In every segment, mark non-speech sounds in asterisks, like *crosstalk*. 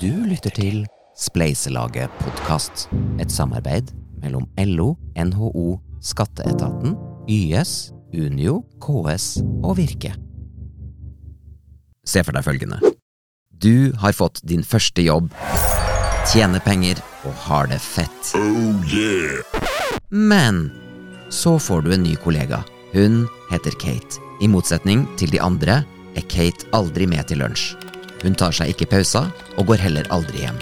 Du lytter til Spleiselaget podkast. Et samarbeid mellom LO, NHO, Skatteetaten, YS, Unio, KS og Virke. Se for deg følgende. Du har fått din første jobb, tjener penger og har det fett. Men så får du en ny kollega. Hun heter Kate. I motsetning til de andre er Kate aldri med til lunsj. Hun tar seg ikke pauser og går heller aldri hjem.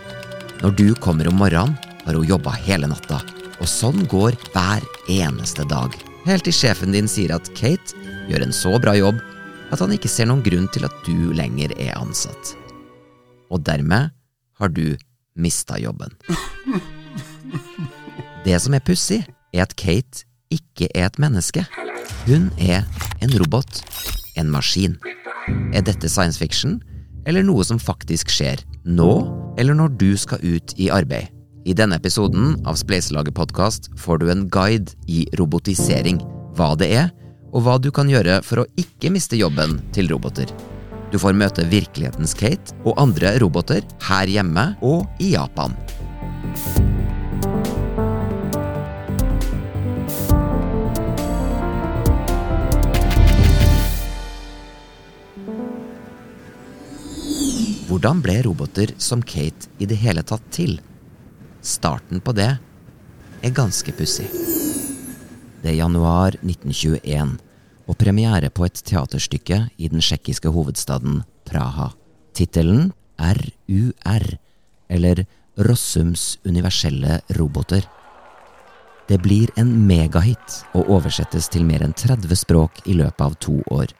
Når du kommer om morgenen, har hun jobba hele natta. Og sånn går hver eneste dag. Helt til sjefen din sier at Kate gjør en så bra jobb at han ikke ser noen grunn til at du lenger er ansatt. Og dermed har du mista jobben. Det som er pussig, er at Kate ikke er et menneske. Hun er en robot. En maskin. Er dette science fiction, eller noe som faktisk skjer? Nå, eller når du skal ut i arbeid? I denne episoden av Spleiselaget podkast får du en guide i robotisering. Hva det er, og hva du kan gjøre for å ikke miste jobben til roboter. Du får møte virkelighetens Kate og andre roboter her hjemme og i Japan. Hvordan ble roboter som Kate i det hele tatt til? Starten på det er ganske pussig. Det er januar 1921 og premiere på et teaterstykke i den tsjekkiske hovedstaden Praha. Tittelen RUR, eller Rossums universelle roboter. Det blir en megahit og oversettes til mer enn 30 språk i løpet av to år.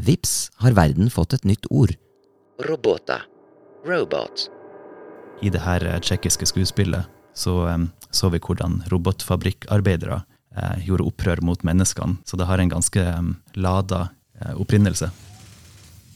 Vips har verden fått et nytt ord. Robota. Robots. I det her eh, tsjekkiske skuespillet så så vi hvordan robotfabrikkarbeidere eh, gjorde opprør mot menneskene, så det har en ganske eh, lada eh, opprinnelse.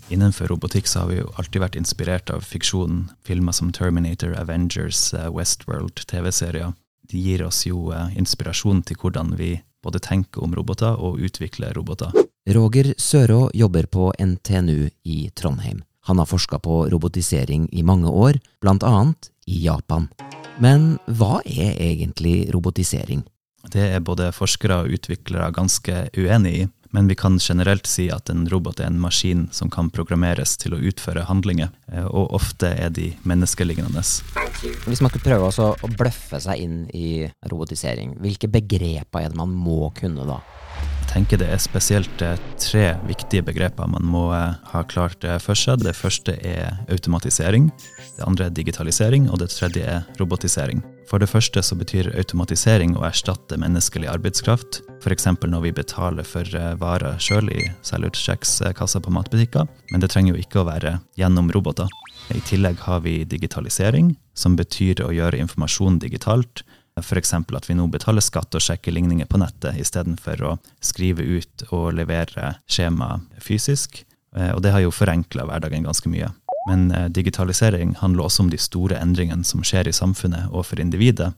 Innenfor robotikk så har vi jo alltid vært inspirert av fiksjonen. Filmer som Terminator, Avengers, eh, Westworld, TV-serier. De gir oss jo eh, inspirasjon til hvordan vi både tenker om roboter og utvikler roboter. Roger Sørå jobber på NTNU i Trondheim. Han har forska på robotisering i mange år, blant annet i Japan. Men hva er egentlig robotisering? Det er både forskere og utviklere ganske uenig i, men vi kan generelt si at en robot er en maskin som kan programmeres til å utføre handlinger, eh, og ofte er de menneskelignende. Hvis man skulle prøve å bløffe seg inn i robotisering, hvilke begreper er det man må kunne da? Tenker det er spesielt eh, tre viktige begreper man må eh, ha klart eh, for seg. Det første er automatisering, det andre er digitalisering, og det tredje er robotisering. For det første så betyr automatisering å erstatte menneskelig arbeidskraft, f.eks. når vi betaler for varer sjøl i selvutsjekkskassa på matbutikker, men det trenger jo ikke å være gjennom roboter. I tillegg har vi digitalisering, som betyr å gjøre informasjon digitalt, F.eks. at vi nå betaler skatt og sjekker ligninger på nettet istedenfor å skrive ut og levere skjema fysisk. Eh, Og det har jo forenkla hverdagen ganske mye. Men eh, digitalisering handler også om de store endringene som skjer i samfunnet og for individet.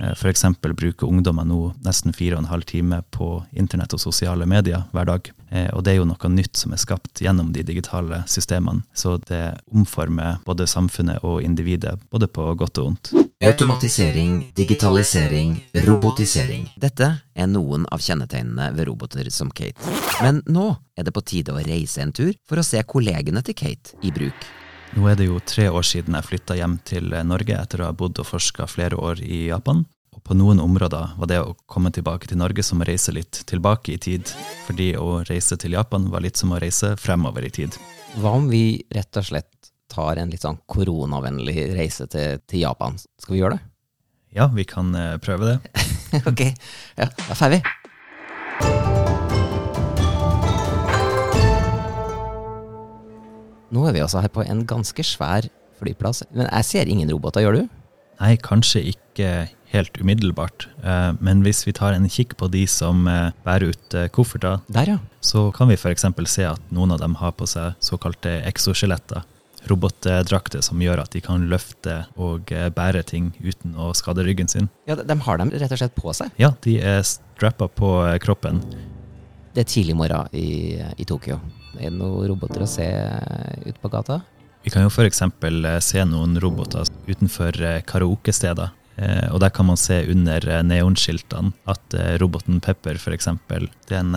F.eks. bruker ungdommer nå nesten fire og en halv time på internett og sosiale medier hver dag. Eh, Og det er jo noe nytt som er skapt gjennom de digitale systemene. Så det omformer både samfunnet og individet, både på godt og vondt. Automatisering, digitalisering, robotisering. Dette er noen av kjennetegnene ved roboter som Kate. Men nå er det på tide å reise en tur for å se kollegene til Kate i bruk. Nå er det jo tre år siden jeg flytta hjem til Norge etter å ha bodd og forska flere år i Japan. På noen områder var det å komme tilbake til Norge som å reise litt tilbake i tid. Fordi å reise til Japan var litt som å reise fremover i tid. Hva om vi rett og slett tar en litt sånn koronavennlig reise til, til Japan? Skal vi gjøre det? Ja, vi kan eh, prøve det. *laughs* ok, ja, da er vi. Nå er vi altså her på en ganske svær flyplass, men jeg ser ingen roboter, gjør du? Nei, kanskje ikke helt umiddelbart, eh, men hvis vi tar en kikk på de som eh, bærer ut eh, kofferter, Der, ja. så kan vi f.eks. se at noen av dem har på seg såkalte exoskjeletter. Robotdrakter som gjør at de kan løfte og bære ting uten å skade ryggen sin. Ja, de, har dem rett og slett på seg. Ja, de er strappa på kroppen. Det er tidlig morgen i, i Tokyo. Er det noen roboter å se ute på gata? Vi kan jo f.eks. se noen roboter utenfor karaokesteder. Og der kan man se under neonskiltene at roboten Pepper f.eks. det er en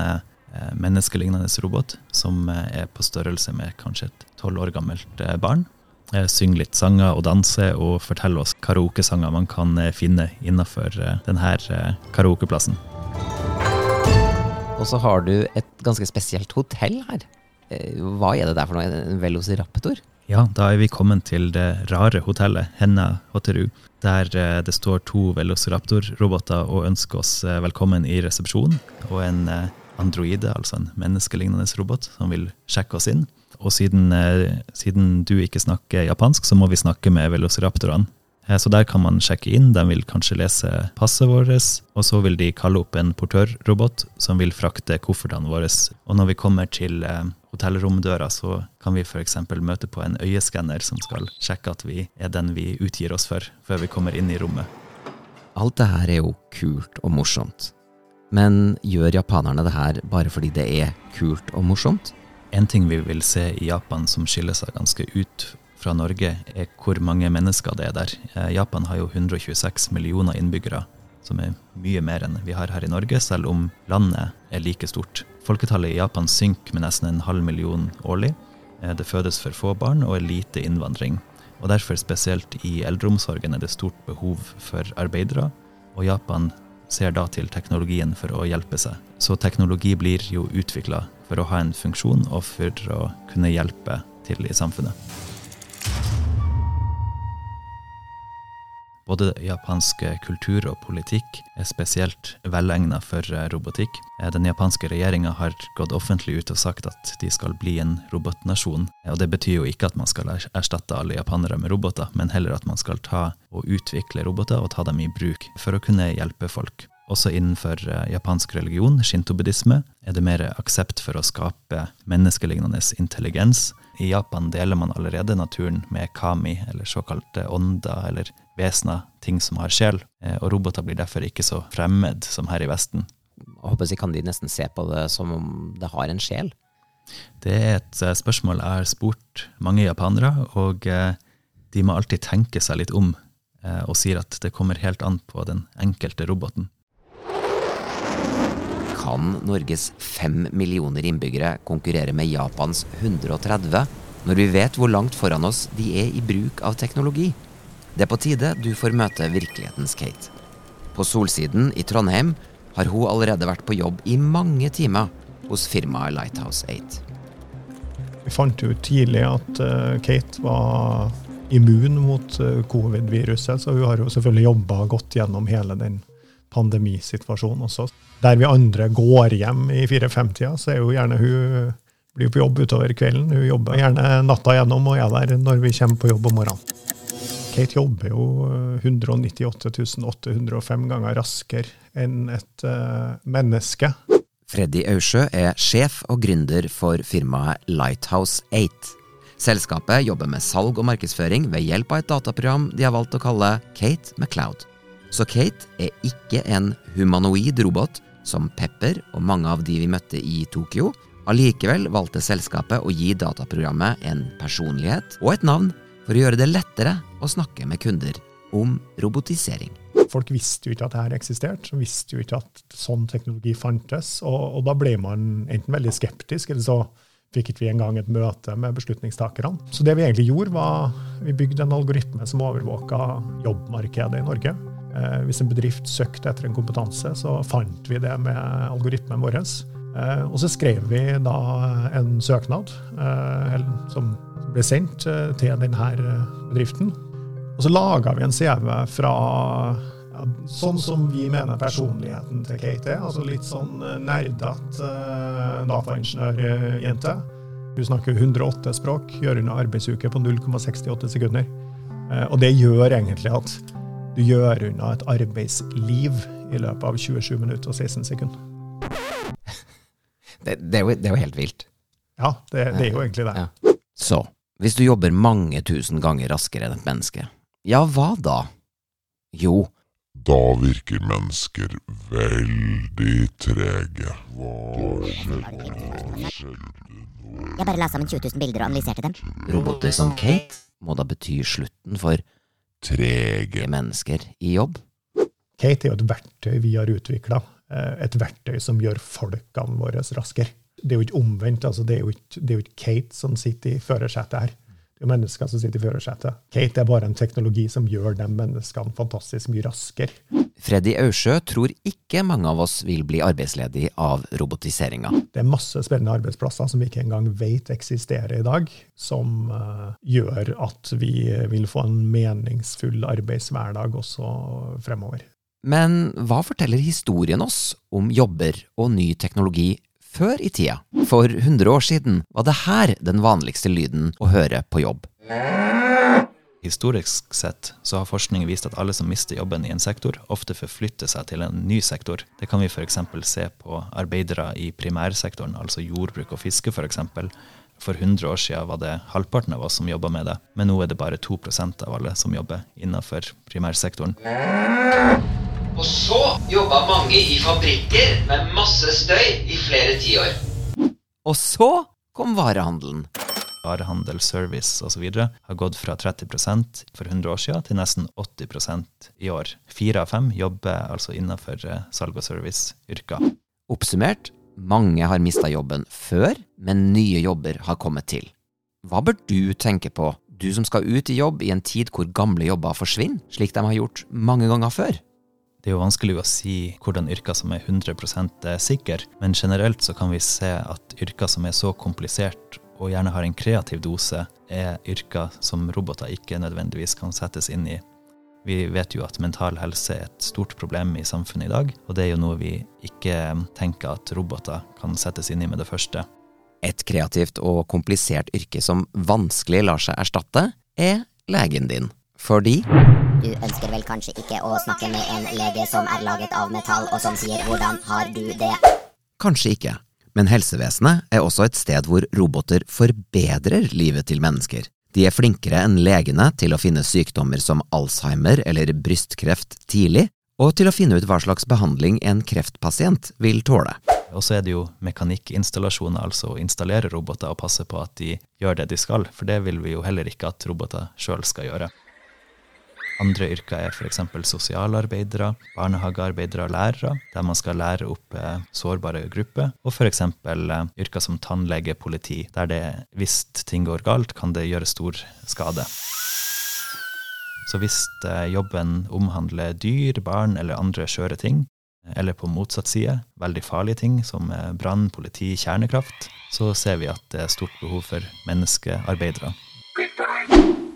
menneskelignende robot som er på størrelse med kanskje et tolv år gammelt barn. Eh, synge litt sanger og danse og fortelle oss karaokesanger man kan eh, finne innenfor eh, denne karaokeplassen. Og så har du et ganske spesielt hotell her. Hva er det der for noe? En velociraptor? Ja, da er vi kommet til det rare hotellet, Henna Hotteru, der det står to velociraptor-roboter og ønsker oss velkommen i resepsjonen. Og en androide, altså en menneskelignende robot, som vil sjekke oss inn. Og siden, eh, siden, du ikke snakker japansk, så må vi snakke med velociraptorene. Eh, så der kan man sjekke inn. De vil kanskje lese passet vårt, og så vil de kalle opp en portørrobot som vil frakte koffertene våre. Og når vi kommer til eh, hotellromdøra, så kan vi f.eks. møte på en øyeskanner som skal sjekke at vi er den vi utgir oss for, før vi kommer inn i rommet. Alt det her er jo kult og morsomt. Men gjør japanerne det her bare fordi det er kult og morsomt? En ting vi vil se i Japan som skiller seg ganske ut fra Norge, er hvor mange mennesker det er der. Eh, Japan har jo 126 millioner innbyggere, som er mye mer enn vi har her i Norge, selv om landet er like stort. Folketallet i Japan synker med nesten en halv million årlig. Eh, det fødes for få barn og er lite innvandring. Og Derfor, spesielt i eldreomsorgen, er det stort behov for arbeidere. Og Japan ser da til teknologien for å hjelpe seg. Så teknologi blir jo utvikla for å ha en funksjon og for å kunne hjelpe til i samfunnet. Både japansk kultur og politikk er spesielt velegnet for robotikk. Den japanske regjeringa har gått offentlig ut og sagt at de skal bli en robotnasjon. Og Det betyr jo ikke at man skal erstatte alle japanere med roboter, men heller at man skal ta og utvikle roboter og ta dem i bruk for å kunne hjelpe folk. Også innenfor eh, japansk religion, shinto-buddhisme, er det mer aksept for å skape menneskelignende intelligens. I Japan deler man allerede naturen med kami, eller såkalte ånder eller vesener, ting som har sjel. Eh, og roboter blir derfor ikke så fremmed som her i Vesten. Jeg håper jeg Kan de nesten se på det som om det har en sjel? Det er et eh, spørsmål jeg har spurt mange japanere, og de må alltid tenke seg litt om og sier at det kommer helt an på den enkelte roboten. Kan Norges fem millioner innbyggere konkurrere med Japans 130, når vi vet hvor langt foran oss de er i bruk av teknologi? Det er på tide du får møte virkelighetens Kate. På Solsiden i Trondheim har hun allerede vært på jobb i mange timer hos firmaet Lighthouse 8. Vi fant ut tidlig at uh, Kate var immun mot uh, covid-viruset, så hun har jo selvfølgelig jobba godt gjennom hele den pandemisituasjonen også. Der vi andre går hjem i fire-fem-tida, så er jo gjerne hun blir på jobb utover kvelden. Hun jobber gjerne natta gjennom og er der når vi kommer på jobb om morgenen. Kate jobber jo 198 805 ganger raskere enn et uh, menneske. Freddy Aursjø er sjef og gründer for firmaet Lighthouse 8. Selskapet jobber med salg og markedsføring ved hjelp av et dataprogram de har valgt å kalle Kate MacLeod. Så Kate er ikke en humanoid robot som Pepper og mange av de vi møtte i Tokyo. Allikevel valgte selskapet å gi dataprogrammet en personlighet og et navn for å gjøre det lettere å snakke med kunder om robotisering. Folk visste jo ikke at dette eksisterte, visste jo ikke at sånn teknologi fantes. Og, og da ble man enten veldig skeptisk, eller så fikk ikke vi engang et møte med beslutningstakerne. Så det vi egentlig gjorde, var vi bygde en algoritme som overvåka jobbmarkedet i Norge. Eh, hvis en bedrift søkte etter en kompetanse, så fant vi det med algoritmen vår. Eh, og så skrev vi da en søknad eh, som ble sendt til denne bedriften. Og så laga vi en CV fra ja, sånn som vi mener personligheten til Kate er. Altså litt sånn nerdete dataingeniørjente. Hun snakker 108 språk, gjør unna arbeidsuke på 0,68 sekunder. Og det gjør egentlig at du gjør unna et arbeidsliv i løpet av 27 minutter og 16 sekunder. Det, det, er, jo, det er, jo, helt vilt. Ja, det, det er jo egentlig det. Ja. Så, hvis du jobber mange tusen ganger raskere enn et menneske, ja, hva da? Jo, Da virker mennesker veldig trege. Hva skjedde? Nå? Jeg bare la sammen 20 000 bilder og analyserte dem. Roboter som Kate må da bety slutten for Trege. mennesker i jobb. Kate er jo et verktøy vi har utvikla. Et verktøy som gjør folkene våre raskere. Det er jo ikke omvendt. altså Det er jo ikke, det er jo ikke Kate som sitter i førersetet her. Det er mennesker som sitter i førersetet. Kate er bare en teknologi som gjør de menneskene fantastisk mye raskere. Freddy Aursjø tror ikke mange av oss vil bli arbeidsledig av robotiseringa. Det er masse spennende arbeidsplasser som vi ikke engang vet eksisterer i dag, som uh, gjør at vi vil få en meningsfull arbeidshverdag også fremover. Men hva forteller historien oss om jobber og ny teknologi før i tida? For 100 år siden var det her den vanligste lyden å høre på jobb. Historisk sett så har forskning vist at alle som mister jobben i en sektor, ofte forflytter seg til en ny sektor. Det kan vi f.eks. se på arbeidere i primærsektoren, altså jordbruk og fiske f.eks. For 100 år siden var det halvparten av oss som jobba med det, men nå er det bare 2% av alle som jobber innenfor primærsektoren. Og så jobba mange i fabrikker med masse støy i flere tiår. Og så kom varehandelen. Varehandel, service osv. har gått fra 30% for 100 år siden til nesten 80% i år. Fire av fem jobber altså innenfor eh, salg- og serviceyrker. Oppsummert, mange har mista jobben før, men nye jobber har kommet til. Hva bør du tenke på, du som skal ut i jobb i en tid hvor gamle jobber forsvinner, slik de har gjort mange ganger før? Det er jo vanskelig å si hvordan yrker som er 100% sikre, men generelt så kan vi se at yrker som er så komplisert og gjerne har en kreativ dose, er yrker som roboter ikke nødvendigvis kan settes inn i. Vi vet jo at mental helse er et stort problem i samfunnet i dag, og det er jo noe vi ikke tenker at roboter kan settes inn i med det første. Et kreativt og komplisert yrke som vanskelig lar seg erstatte, er legen din. Fordi Du ønsker vel kanskje ikke å snakke med en lege som er laget av metall, og som sier 'hvordan har du det'? Kanskje ikke, men helsevesenet er også et sted hvor roboter forbedrer livet til mennesker. De er flinkere enn legene til å finne sykdommer som Alzheimer eller brystkreft tidlig, og til å finne ut hva slags behandling en kreftpasient vil tåle. Og så er det jo mekanikkinstallasjoner, altså å installere roboter og passe på at de gjør det de skal, for det vil vi jo heller ikke at roboter sjøl skal gjøre. Andre yrker er f.eks. sosialarbeidere, barnehagearbeidere og lærere, der man skal lære opp eh, sårbare grupper. Og f.eks. Eh, yrker som tannlege, politi, der det hvis ting går galt, kan det gjøre stor skade. Så hvis eh, jobben omhandler dyr, barn eller andre skjøre ting, eller på motsatt side, veldig farlige ting som brann, politi, kjernekraft, så ser vi at det er stort behov for menneskearbeidere.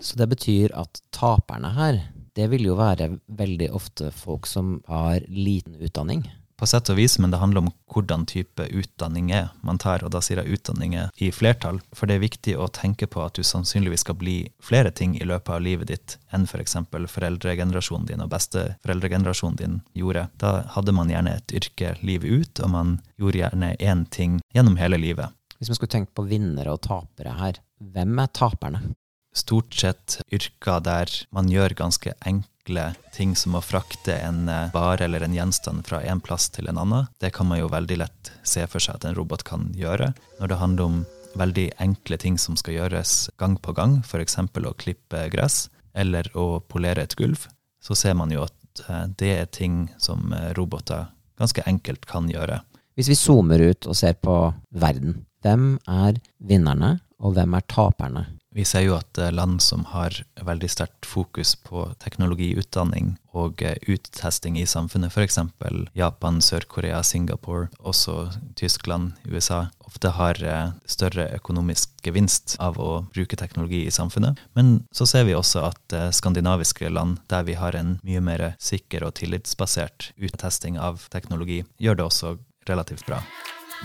Så det betyr at taperne her, det vil jo være veldig ofte folk som har liten utdanning. På sett og vis, men det handler om hvordan type utdanning er man tar, og da sier jeg utdanning er i flertall, for det er viktig å tenke på at du sannsynligvis skal bli flere ting i løpet av livet ditt enn f.eks. For foreldregenerasjonen din og besteforeldregenerasjonen din gjorde. Da hadde man gjerne et yrke livet ut, og man gjorde gjerne én ting gjennom hele livet. Hvis man skulle tenkt på vinnere og tapere her, hvem er taperne? Stort sett yrker der man gjør ganske enkle ting som å frakte en eh, vare eller en gjenstand fra en plass til en annen. Det kan man jo veldig lett se for seg at en robot kan gjøre. Når det handler om veldig enkle ting som skal gjøres gang på gang, f.eks. å klippe gress eller å polere et gulv, så ser man jo at eh, det er ting som eh, roboter ganske enkelt kan gjøre. Hvis vi zoomer ut og ser på verden, hvem er vinnerne, og hvem er taperne? Vi ser jo at land som har veldig sterkt fokus på teknologiutdanning og uttesting i samfunnet, f.eks. Japan, Sør-Korea, Singapore, også Tyskland, USA, ofte har større økonomisk gevinst av å bruke teknologi i samfunnet. Men så ser vi også at skandinaviske land, der vi har en mye mer sikker og tillitsbasert uttesting av teknologi, gjør det også relativt bra.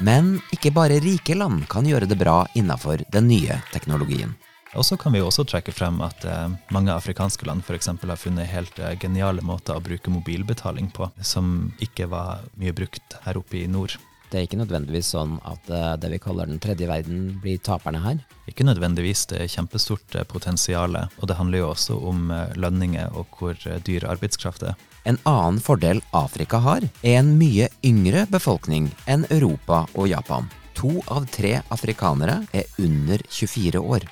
Men ikke bare rike land kan gjøre det bra innafor den nye teknologien. Og så kan vi også trekke frem at eh, mange afrikanske land f.eks. har funnet helt eh, geniale måter å bruke mobilbetaling på, som ikke var mye brukt her oppe i nord. Det er ikke nødvendigvis sånn at eh, det vi kaller den tredje verden, blir taperne her. Ikke nødvendigvis det er kjempestort potensial, og det handler jo også om lønninger og hvor dyr arbeidskraft er. En annen fordel Afrika har, er en mye yngre befolkning enn Europa og Japan. To av tre afrikanere er under 24 år.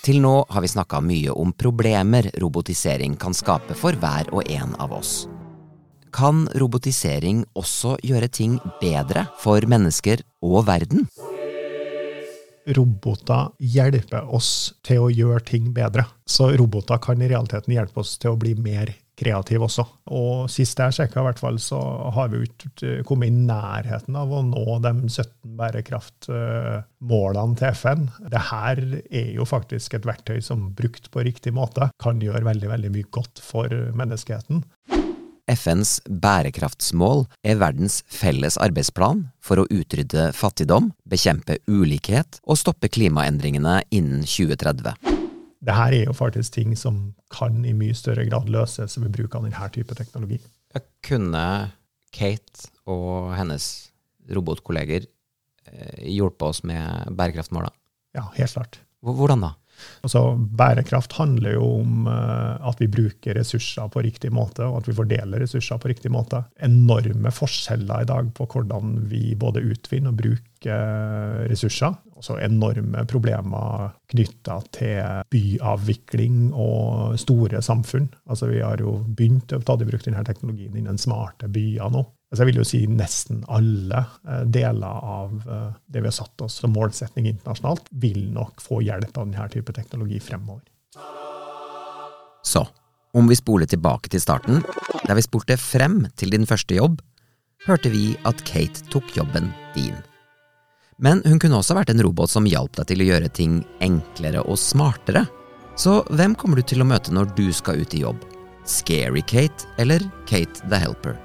Til nå har vi snakka mye om problemer robotisering kan skape for hver og en av oss. Kan robotisering også gjøre ting bedre for mennesker og verden? roboter hjelper oss til å gjøre ting bedre. Så roboter kan i realiteten hjelpe oss til å bli mer kreative også. Og sist jeg sjekka, hvert fall, så har vi jo ikke kommet i nærheten av å nå de 17 bærekraftmålene til FN. Det her er jo faktisk et verktøy som brukt på riktig måte kan gjøre veldig, veldig mye godt for menneskeheten. FNs bærekraftsmål er verdens felles arbeidsplan for å utrydde fattigdom, bekjempe ulikhet og stoppe klimaendringene innen 2030. Det her er jo faktisk ting som kan i mye større grad løses ved bruk av denne type teknologi. Jeg kunne Kate og hennes robotkolleger eh, hjulpet oss med bærekraftmåla? Ja, helt klart. Hvordan da? Altså, bærekraft handler jo om uh, at vi bruker ressurser på riktig måte, og at vi fordeler ressurser på riktig måte. Enorme forskjeller i dag på hvordan vi både utvinner og bruker ressurser. Også enorme problemer knytta til byavvikling og store samfunn. Altså, vi har jo begynt å ta i bruk denne teknologien innen smarte byer nå. Altså jeg vil jo si nesten alle eh, deler av eh, det vi har satt oss som målsetning internasjonalt, vil nok få hjelp av denne type teknologi fremover. Så, om vi spoler tilbake til starten, der vi spurte frem til din første jobb, hørte vi at Kate tok jobben din. Men hun kunne også vært en robot som hjalp deg til å gjøre ting enklere og smartere. Så hvem kommer du til å møte når du skal ut i jobb? Scary Kate eller Kate the Helper?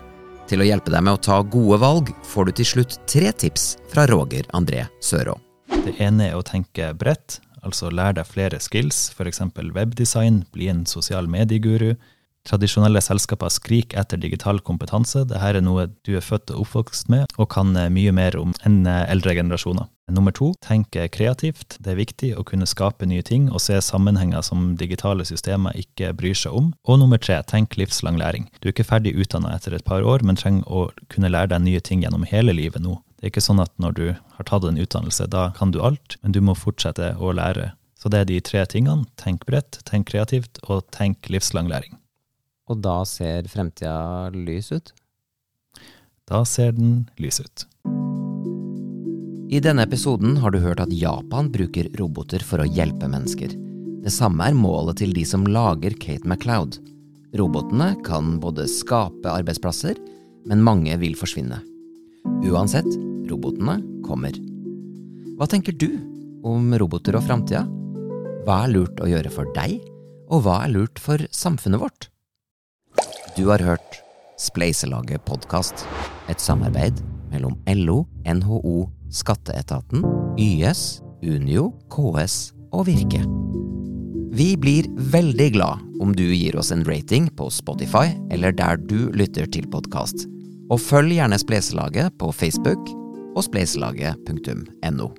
Til å hjelpe deg med å ta gode valg får du til slutt tre tips fra Roger André Sørå. Det ene er å tenke bredt, altså lære deg flere skills, f.eks. webdesign, bli en sosial medieguru. Tradisjonelle selskaper skriker etter digital kompetanse. Dette er noe du er født og oppvokst med, og kan mye mer om enn eldre generasjoner. Nummer to, tenk kreativt. Det er viktig å kunne skape nye ting og se sammenhenger som digitale systemer ikke bryr seg om. Og nummer tre, tenk livslang læring. Du er ikke ferdig utdanna etter et par år, men trenger å kunne lære deg nye ting gjennom hele livet nå. Det er ikke sånn at når du har tatt en utdannelse, da kan du alt, men du må fortsette å lære. Så det er de tre tingene. Tenk bredt, tenk kreativt, og tenk livslang læring. Og da ser fremtida lys ut? Da ser den lys ut. I denne episoden har du hørt at Japan bruker roboter for å hjelpe mennesker. Det samme er målet til de som lager Kate MacLeod. Robotene kan både skape arbeidsplasser, men mange vil forsvinne. Uansett, robotene kommer. Hva tenker du om roboter og framtida? Hva er lurt å gjøre for deg, og hva er lurt for samfunnet vårt? Du har hørt Spleiselaget podkast, et samarbeid mellom LO, NHO, Skatteetaten, YS, Unio, KS og Virke. Vi blir veldig glad om du gir oss en rating på Spotify eller der du lytter til podkast. Og følg gjerne Spleiselaget på Facebook og spleiselaget.no.